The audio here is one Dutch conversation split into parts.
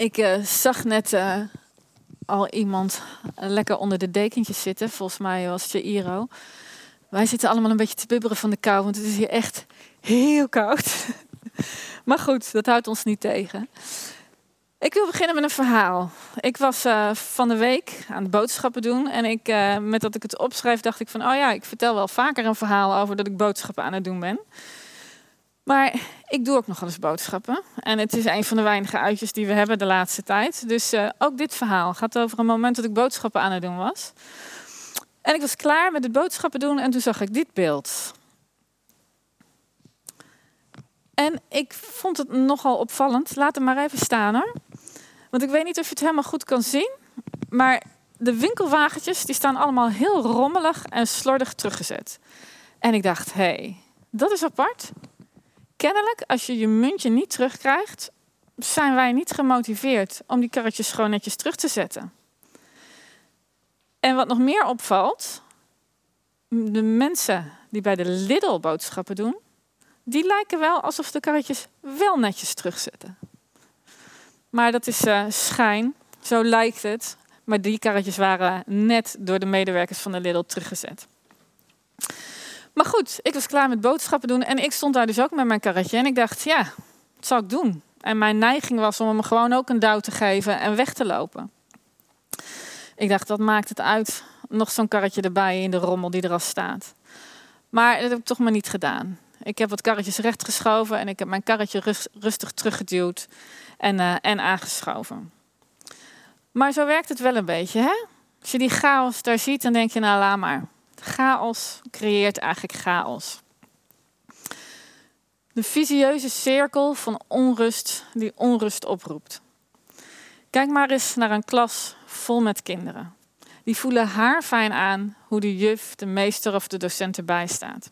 Ik uh, zag net uh, al iemand lekker onder de dekentjes zitten. Volgens mij was het je Iro. Wij zitten allemaal een beetje te bibberen van de kou, want het is hier echt heel koud. maar goed, dat houdt ons niet tegen. Ik wil beginnen met een verhaal. Ik was van de week aan het boodschappen doen. En ik, met dat ik het opschrijf, dacht ik van... oh ja, ik vertel wel vaker een verhaal over dat ik boodschappen aan het doen ben. Maar ik doe ook nog eens boodschappen. En het is een van de weinige uitjes die we hebben de laatste tijd. Dus uh, ook dit verhaal gaat over een moment dat ik boodschappen aan het doen was. En ik was klaar met het boodschappen doen en toen zag ik dit beeld. En ik vond het nogal opvallend. Laat hem maar even staan hoor. Want ik weet niet of je het helemaal goed kan zien. Maar de winkelwagentjes die staan allemaal heel rommelig en slordig teruggezet. En ik dacht, hé, hey, dat is apart. Kennelijk, als je je muntje niet terugkrijgt, zijn wij niet gemotiveerd om die karretjes gewoon netjes terug te zetten. En wat nog meer opvalt, de mensen die bij de Lidl boodschappen doen, die lijken wel alsof de karretjes wel netjes terugzetten. Maar dat is uh, schijn, zo lijkt het. Maar die karretjes waren net door de medewerkers van de Lidl teruggezet. Maar goed, ik was klaar met boodschappen doen en ik stond daar dus ook met mijn karretje. En ik dacht, ja, wat zal ik doen? En mijn neiging was om hem gewoon ook een duw te geven en weg te lopen. Ik dacht, dat maakt het uit. Nog zo'n karretje erbij in de rommel die er al staat. Maar dat heb ik toch maar niet gedaan. Ik heb wat karretjes rechtgeschoven en ik heb mijn karretje rustig teruggeduwd en, uh, en aangeschoven. Maar zo werkt het wel een beetje, hè? Als je die chaos daar ziet, dan denk je, nou laat maar. Chaos creëert eigenlijk chaos. De visieuze cirkel van onrust die onrust oproept. Kijk maar eens naar een klas vol met kinderen. Die voelen haar fijn aan hoe de juf, de meester of de docent erbij staat.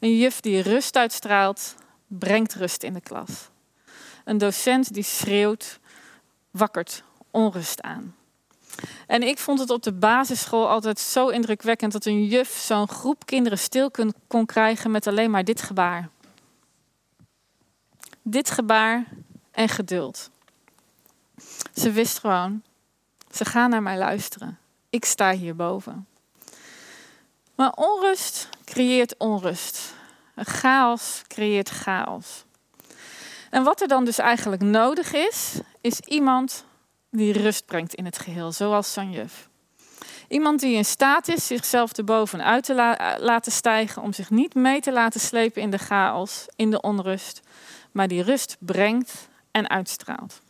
Een juf die rust uitstraalt, brengt rust in de klas. Een docent die schreeuwt, wakkert onrust aan. En ik vond het op de basisschool altijd zo indrukwekkend dat een juf zo'n groep kinderen stil kon krijgen met alleen maar dit gebaar. Dit gebaar en geduld. Ze wist gewoon, ze gaan naar mij luisteren. Ik sta hierboven. Maar onrust creëert onrust. Chaos creëert chaos. En wat er dan dus eigenlijk nodig is, is iemand die rust brengt in het geheel, zoals Sanjuf. Iemand die in staat is zichzelf erbovenuit te laten stijgen, om zich niet mee te laten slepen in de chaos, in de onrust, maar die rust brengt en uitstraalt.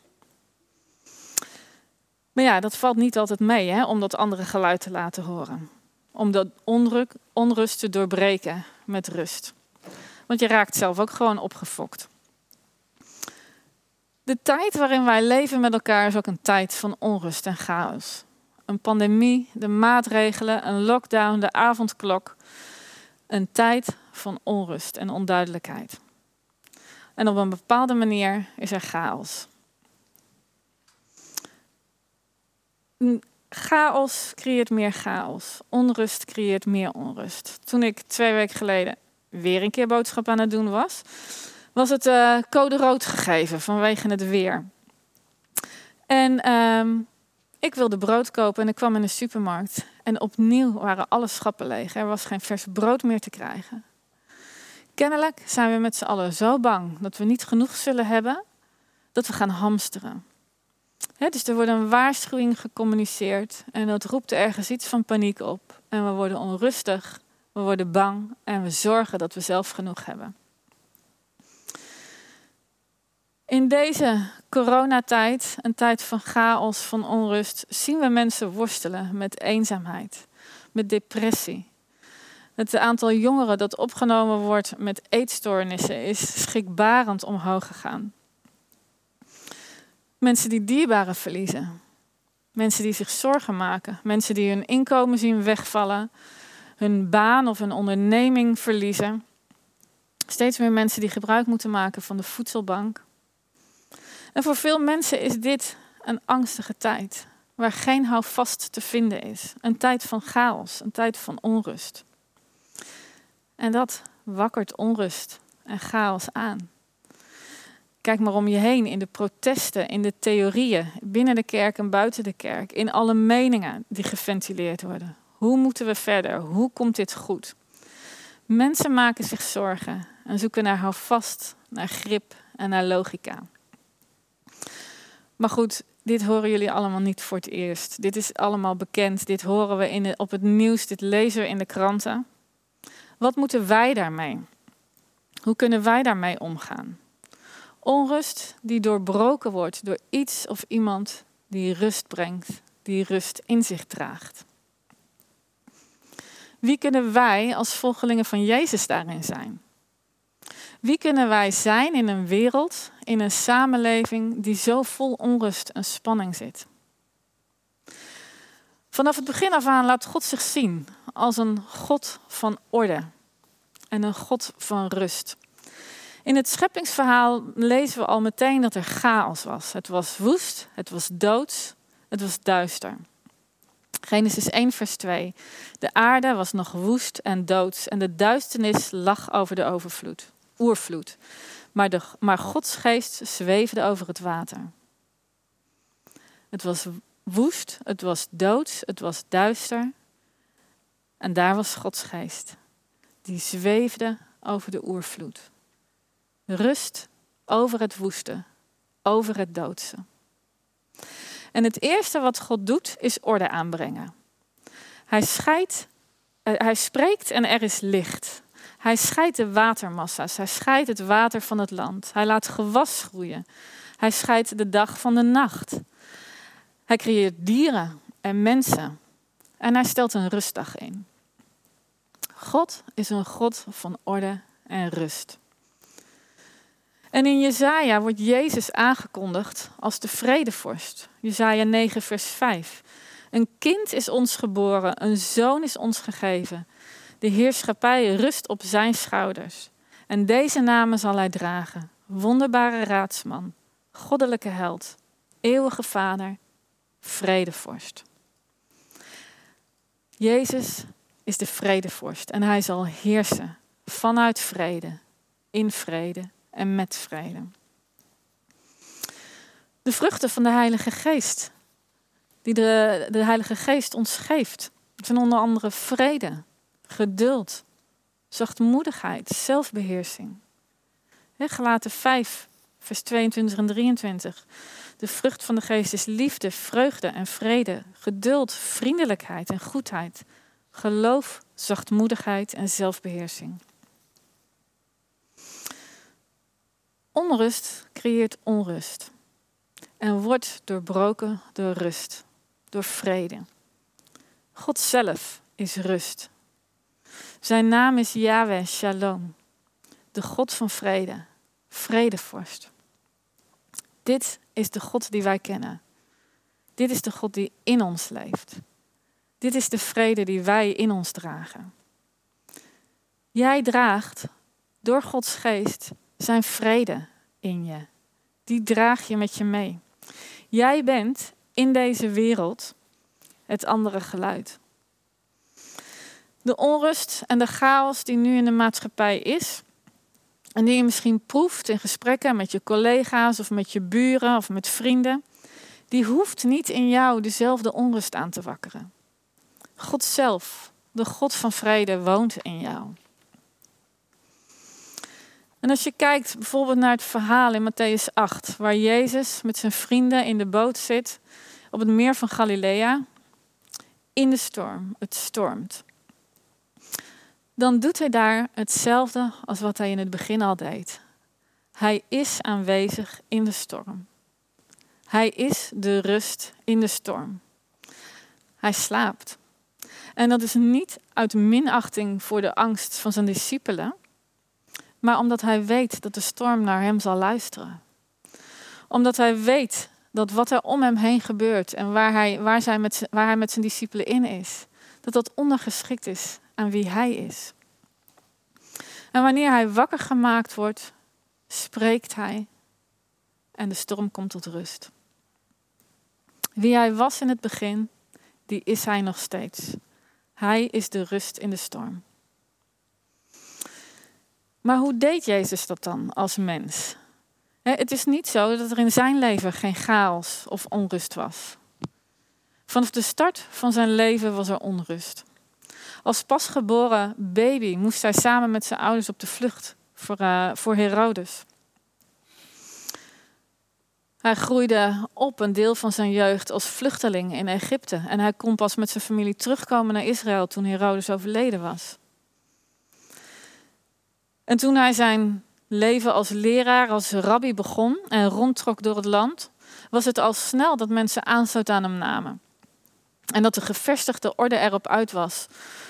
Maar ja, dat valt niet altijd mee hè, om dat andere geluid te laten horen. Om dat onrust te doorbreken met rust. Want je raakt zelf ook gewoon opgefokt. De tijd waarin wij leven met elkaar is ook een tijd van onrust en chaos. Een pandemie, de maatregelen, een lockdown, de avondklok. Een tijd van onrust en onduidelijkheid. En op een bepaalde manier is er chaos. Chaos creëert meer chaos. Onrust creëert meer onrust. Toen ik twee weken geleden weer een keer boodschap aan het doen was, was het uh, code rood gegeven vanwege het weer. En um, ik wilde brood kopen en ik kwam in de supermarkt. En opnieuw waren alle schappen leeg. Er was geen vers brood meer te krijgen. Kennelijk zijn we met z'n allen zo bang dat we niet genoeg zullen hebben, dat we gaan hamsteren. dus er wordt een waarschuwing gecommuniceerd en dat roept ergens iets van paniek op. En we worden onrustig, we worden bang en we zorgen dat we zelf genoeg hebben. In deze coronatijd, een tijd van chaos, van onrust, zien we mensen worstelen met eenzaamheid, met depressie. Het aantal jongeren dat opgenomen wordt met eetstoornissen is schrikbarend omhoog gegaan. Mensen die dierbaren verliezen. Mensen die zich zorgen maken. Mensen die hun inkomen zien wegvallen. Hun baan of hun onderneming verliezen. Steeds meer mensen die gebruik moeten maken van de voedselbank. En voor veel mensen is dit een angstige tijd, waar geen houvast te vinden is. Een tijd van chaos, een tijd van onrust. En dat wakkert onrust en chaos aan. Kijk maar om je heen in de protesten, in de theorieën, binnen de kerk en buiten de kerk, in alle meningen die geventileerd worden. Hoe moeten we verder? Hoe komt dit goed? Mensen maken zich zorgen en zoeken naar houvast, naar grip en naar logica. Maar goed, dit horen jullie allemaal niet voor het eerst. Dit is allemaal bekend. Dit horen we in op het nieuws. Dit lezen we in de kranten. Wat moeten wij daarmee? Hoe kunnen wij daarmee omgaan? Onrust die doorbroken wordt door iets of iemand die rust brengt, die rust in zich draagt. Wie kunnen wij als volgelingen van Jezus daarin zijn? Wie kunnen wij zijn in een wereld, in een samenleving die zo vol onrust en spanning zit? Vanaf het begin af aan laat God zich zien als een God van orde en een God van rust. In het scheppingsverhaal lezen we al meteen dat er chaos was. Het was woest, het was doods, het was duister. Genesis 1, vers 2. De aarde was nog woest en doods en de duisternis lag over de overvloed oervloed. Maar, de, maar Gods geest zweefde over het water. Het was woest, het was doods, het was duister. En daar was Gods geest. Die zweefde over de oervloed. Rust over het woeste, over het doodse. En het eerste wat God doet, is orde aanbrengen. Hij, scheidt, eh, hij spreekt en er is licht. Hij scheidt de watermassa's. Hij scheidt het water van het land. Hij laat gewas groeien. Hij scheidt de dag van de nacht. Hij creëert dieren en mensen. En hij stelt een rustdag in. God is een God van orde en rust. En in Jezaja wordt Jezus aangekondigd als de vredevorst. Jezaja 9 vers 5. Een kind is ons geboren, een zoon is ons gegeven. De heerschappij rust op zijn schouders. En deze namen zal hij dragen: wonderbare raadsman, goddelijke held, eeuwige vader, vredevorst. Jezus is de vredevorst en hij zal heersen vanuit vrede, in vrede en met vrede. De vruchten van de Heilige Geest, die de, de Heilige Geest ons geeft, zijn onder andere vrede, geduld, zachtmoedigheid, zelfbeheersing. Gelaten 5, vers 22 en 23. De vrucht van de geest is liefde, vreugde en vrede, geduld, vriendelijkheid en goedheid, geloof, zachtmoedigheid en zelfbeheersing. Onrust creëert onrust en wordt doorbroken door rust, door vrede. God zelf is rust. Zijn naam is Yahweh Shalom, de God van vrede, vredevorst. Dit is de God die wij kennen. Dit is de God die in ons leeft. Dit is de vrede die wij in ons dragen. Jij draagt door Gods geest zijn vrede in je. Die draag je met je mee. Jij bent in deze wereld het andere geluid. De onrust en de chaos die nu in de maatschappij is, en die je misschien proeft in gesprekken met je collega's of met je buren of met vrienden, die hoeft niet in jou dezelfde onrust aan te wakkeren. God zelf, de God van vrede, woont in jou. En als je kijkt bijvoorbeeld naar het verhaal in Matthäus 8, waar Jezus met zijn vrienden in de boot zit op het meer van Galilea, in de storm, het stormt dan doet hij daar hetzelfde als wat hij in het begin al deed. Hij is aanwezig in de storm. Hij is de rust in de storm. Hij slaapt. En dat is niet uit minachting voor de angst van zijn discipelen, maar omdat hij weet dat de storm naar hem zal luisteren. Omdat hij weet dat wat er om hem heen gebeurt en waar hij, waar, zij met, waar hij met zijn discipelen in is, dat dat ondergeschikt is aan wie hij is. En wanneer hij wakker gemaakt wordt, spreekt hij en de storm komt tot rust. Wie hij was in het begin, die is hij nog steeds. Hij is de rust in de storm. Maar hoe deed Jezus dat dan als mens? het is niet zo dat er in zijn leven geen chaos of onrust was. Vanaf de start van zijn leven was er onrust. Als pasgeboren baby moest hij samen met zijn ouders op de vlucht voor, uh, voor Herodes. Hij groeide op een deel van zijn jeugd als vluchteling in Egypte. En hij kon pas met zijn familie terugkomen naar Israël toen Herodes overleden was. En toen hij zijn leven als leraar, als rabbi begon en rondtrok door het land, was het al snel dat mensen aanstoot aan hem namen. En dat de gevestigde orde erop uit was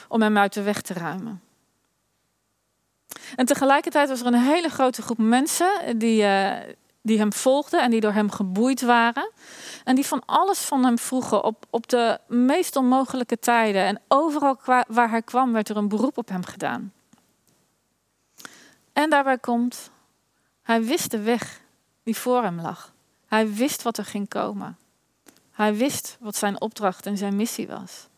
om hem uit de weg te ruimen. En tegelijkertijd was er een hele grote groep mensen die, uh, die hem volgden en die door hem geboeid waren. En die van alles van hem vroegen op, op de meest onmogelijke tijden. En overal waar hij kwam werd er een beroep op hem gedaan. En daarbij komt, hij wist de weg die voor hem lag. Hij wist wat er ging komen. Hij wist wat zijn opdracht en zijn missie was.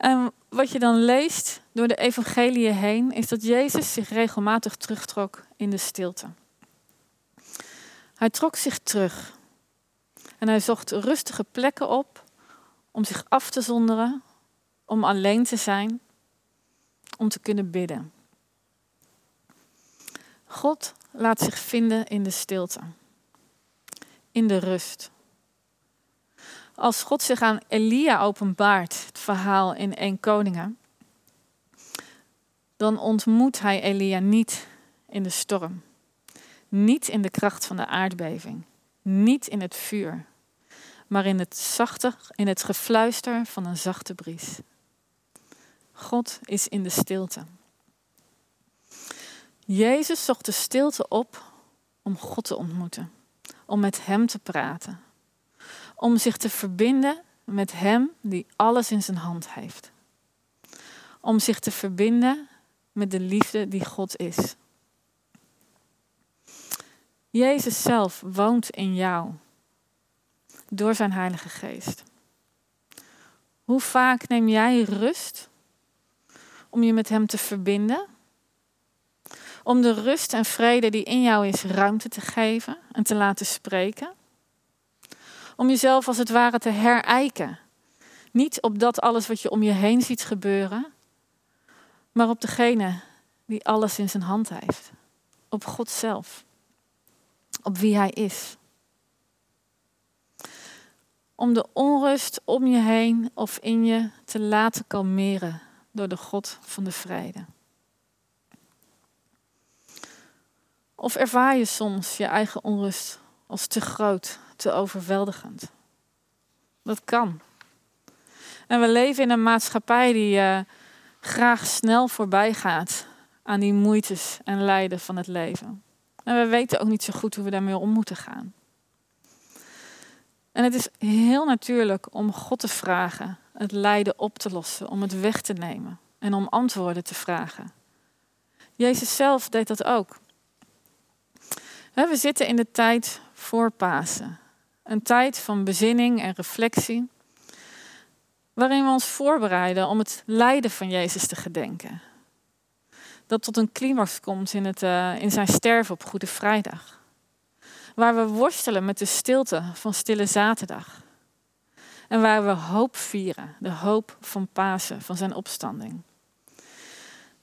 En wat je dan leest door de evangelie heen, is dat Jezus zich regelmatig terugtrok in de stilte. Hij trok zich terug en hij zocht rustige plekken op om zich af te zonderen, om alleen te zijn, om te kunnen bidden. God laat zich vinden in de stilte, in de rust. Als God zich aan Elia openbaart, het verhaal in 1 Koningen, dan ontmoet hij Elia niet in de storm, niet in de kracht van de aardbeving, niet in het vuur, maar in het zachte, in het gefluister van een zachte bries. God is in de stilte. Jezus zocht de stilte op om God te ontmoeten, om met Hem te praten, om zich te verbinden met Hem die alles in zijn hand heeft, om zich te verbinden met de liefde die God is. Jezus zelf woont in jou door zijn Heilige Geest. Hoe vaak neem jij rust om je met Hem te verbinden? Om de rust en vrede die in jou is ruimte te geven en te laten spreken. Om jezelf als het ware te herijken. Niet op dat alles wat je om je heen ziet gebeuren, maar op degene die alles in zijn hand heeft. Op God zelf. Op wie Hij is. Om de onrust om je heen of in je te laten kalmeren door de God van de vrede. Of ervaar je soms je eigen onrust als te groot, te overweldigend? Dat kan. En we leven in een maatschappij die uh, graag snel voorbij gaat aan die moeites en lijden van het leven. En we weten ook niet zo goed hoe we daarmee om moeten gaan. En het is heel natuurlijk om God te vragen het lijden op te lossen, om het weg te nemen en om antwoorden te vragen. Jezus zelf deed dat ook. We zitten in de tijd voor Pasen. Een tijd van bezinning en reflectie. Waarin we ons voorbereiden om het lijden van Jezus te gedenken. Dat tot een climax komt in, het, uh, in zijn sterven op Goede Vrijdag. Waar we worstelen met de stilte van Stille Zaterdag. En waar we hoop vieren, de hoop van Pasen, van zijn opstanding.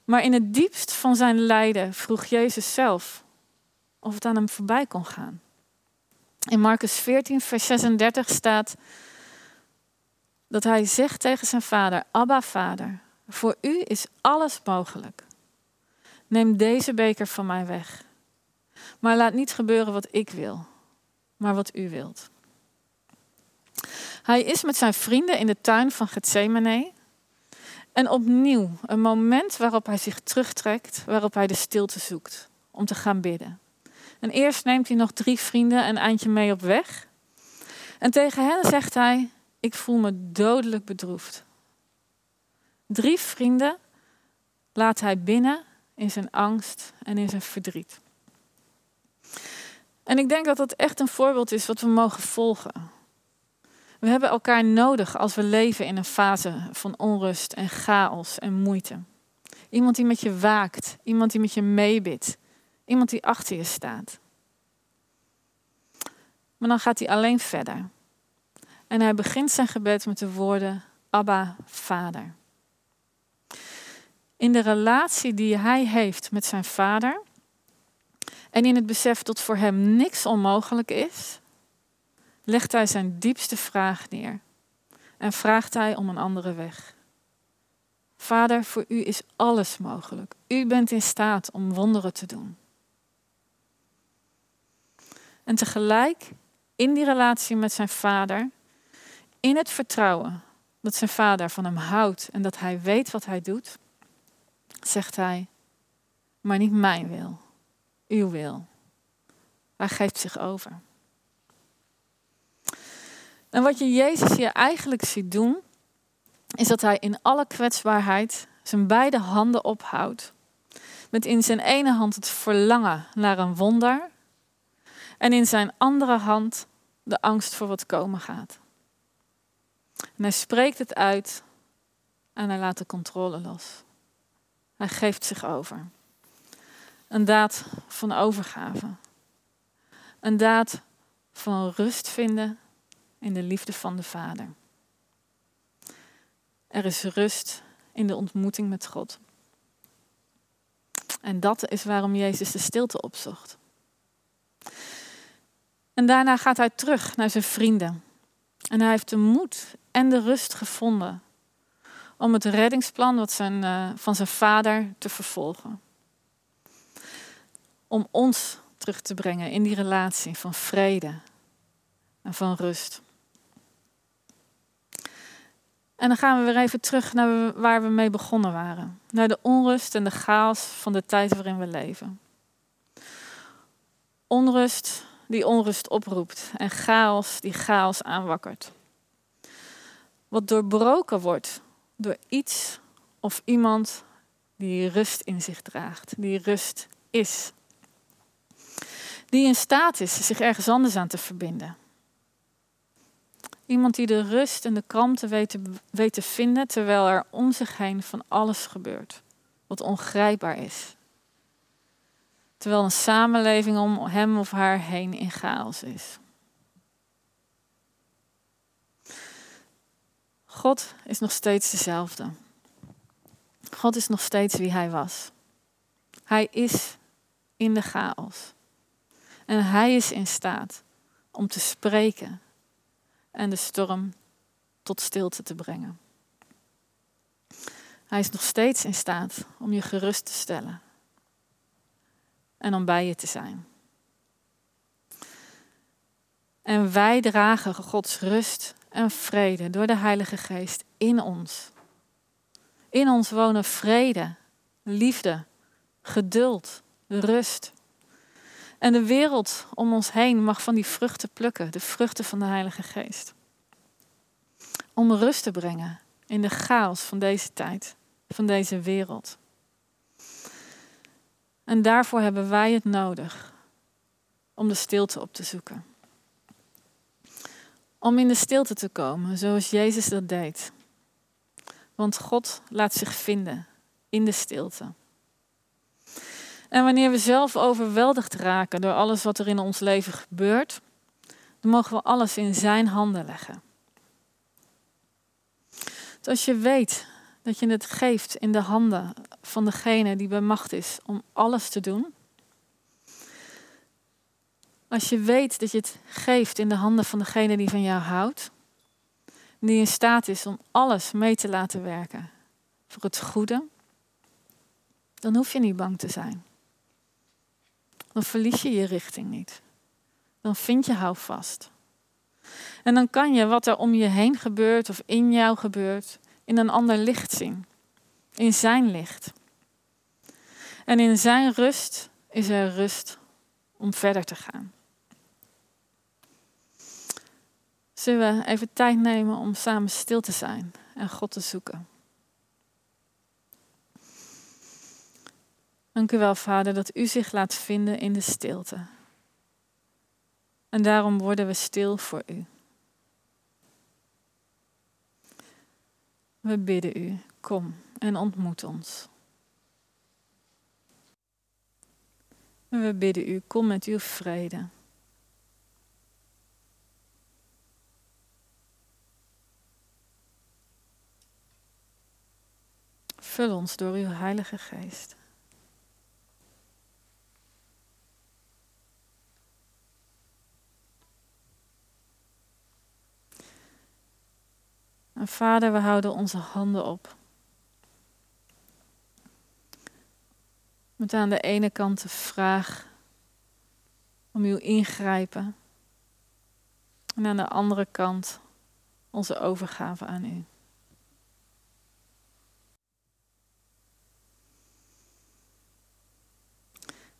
Maar in het diepst van zijn lijden vroeg Jezus zelf of het aan hem voorbij kon gaan. In Marcus 14, vers 36 staat dat hij zegt tegen zijn vader: Abba, vader, voor u is alles mogelijk. Neem deze beker van mij weg. Maar laat niet gebeuren wat ik wil, maar wat u wilt. Hij is met zijn vrienden in de tuin van Gethsemane. En opnieuw een moment waarop hij zich terugtrekt, waarop hij de stilte zoekt om te gaan bidden. En eerst neemt hij nog drie vrienden een eindje mee op weg. En tegen hen zegt hij: Ik voel me dodelijk bedroefd. Drie vrienden laat hij binnen in zijn angst en in zijn verdriet. En ik denk dat dat echt een voorbeeld is wat we mogen volgen. We hebben elkaar nodig als we leven in een fase van onrust en chaos en moeite. Iemand die met je waakt, iemand die met je meebidt, Iemand die achter je staat. Maar dan gaat hij alleen verder. En hij begint zijn gebed met de woorden Abba, Vader. In de relatie die hij heeft met zijn vader en in het besef dat voor hem niks onmogelijk is, legt hij zijn diepste vraag neer en vraagt hij om een andere weg. Vader, voor u is alles mogelijk. U bent in staat om wonderen te doen. En tegelijk, in die relatie met zijn vader, in het vertrouwen dat zijn vader van hem houdt en dat hij weet wat hij doet, zegt hij, maar niet mijn wil, uw wil. Hij geeft zich over. En wat je Jezus hier eigenlijk ziet doen, is dat hij in alle kwetsbaarheid zijn beide handen ophoudt. Met in zijn ene hand het verlangen naar een wonder en in zijn andere hand de angst voor wat komen gaat. En hij spreekt het uit en hij laat de controle los. Hij geeft zich over. Een daad van overgave. Een daad van rust vinden in de liefde van de Vader. Er is rust in de ontmoeting met God. En dat is waarom Jezus de stilte opzocht. En daarna gaat hij terug naar zijn vrienden. En hij heeft de moed en de rust gevonden om het reddingsplan wat zijn, uh, van zijn vader te vervolgen. Om ons terug te brengen in die relatie van vrede en van rust. En dan gaan we weer even terug naar waar we mee begonnen waren. Naar de onrust en de chaos van de tijd waarin we leven. Onrust die onrust oproept en chaos die chaos aanwakkert. Wat doorbroken wordt door iets of iemand die rust in zich draagt, die rust is. Die in staat is zich ergens anders aan te verbinden. Iemand die de rust en de kalmte weet te, weet te vinden terwijl er om zich heen van alles gebeurt, wat ongrijpbaar is. Terwijl een samenleving om hem of haar heen in chaos is. God is nog steeds dezelfde. God is nog steeds wie hij was. Hij is in de chaos. En hij is in staat om te spreken en de storm tot stilte te brengen. Hij is nog steeds in staat om je gerust te stellen en om bij je te zijn. En wij dragen Gods rust en vrede door de Heilige Geest in ons. In ons wonen vrede, liefde, geduld, rust. En de wereld om ons heen mag van die vruchten plukken, de vruchten van de Heilige Geest. Om rust te brengen in de chaos van deze tijd, van deze wereld. En daarvoor hebben wij het nodig om de stilte op te zoeken. Om in de stilte te komen, zoals Jezus dat deed. Want God laat zich vinden in de stilte. En wanneer we zelf overweldigd raken door alles wat er in ons leven gebeurt, dan mogen we alles in Zijn handen leggen. Dus als je weet dat je het geeft in de handen van degene die bij macht is om alles te doen. Als je weet dat je het geeft in de handen van degene die van jou houdt, die in staat is om alles mee te laten werken voor het goede, dan hoef je niet bang te zijn. Dan verlies je je richting niet. Dan vind je houvast. En dan kan je wat er om je heen gebeurt of in jou gebeurt, in een ander licht zien. In zijn licht. En in zijn rust is er rust om verder te gaan. Zullen we even tijd nemen om samen stil te zijn en God te zoeken? Dank u wel, Vader, dat u zich laat vinden in de stilte. En daarom worden we stil voor u. We bidden u, kom en ontmoet ons. We bidden u, kom met uw vrede. Vul ons door uw Heilige Geest. Vader, we houden onze handen op. Met aan de ene kant de vraag om uw ingrijpen. En aan de andere kant onze overgave aan u.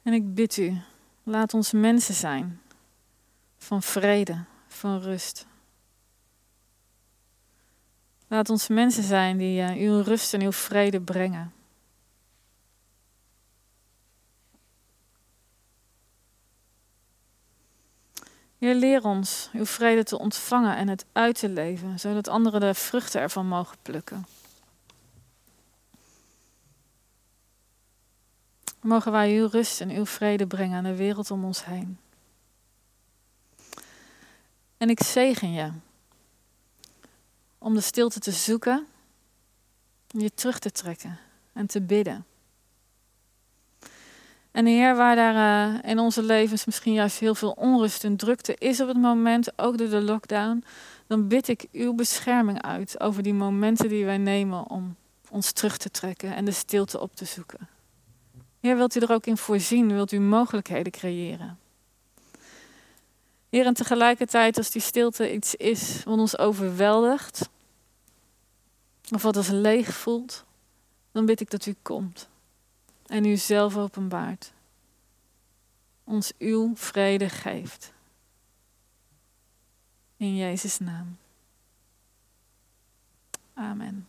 En ik bid u, laat ons mensen zijn van vrede, van rust. Laat ons mensen zijn die uh, uw rust en uw vrede brengen. Heer, leer ons uw vrede te ontvangen en het uit te leven, zodat anderen de vruchten ervan mogen plukken. Mogen wij uw rust en uw vrede brengen aan de wereld om ons heen. En ik zegen je om de stilte te zoeken, je terug te trekken en te bidden. En Heer, waar daar uh, in onze levens misschien juist heel veel onrust en drukte is op het moment, ook door de lockdown, dan bid ik uw bescherming uit over die momenten die wij nemen om ons terug te trekken en de stilte op te zoeken. Heer, wilt u er ook in voorzien? Wilt u mogelijkheden creëren? En tegelijkertijd als die stilte iets is wat ons overweldigt, of wat als leeg voelt, dan bid ik dat u komt en u zelf openbaart. Ons uw vrede geeft. In Jezus' naam. Amen.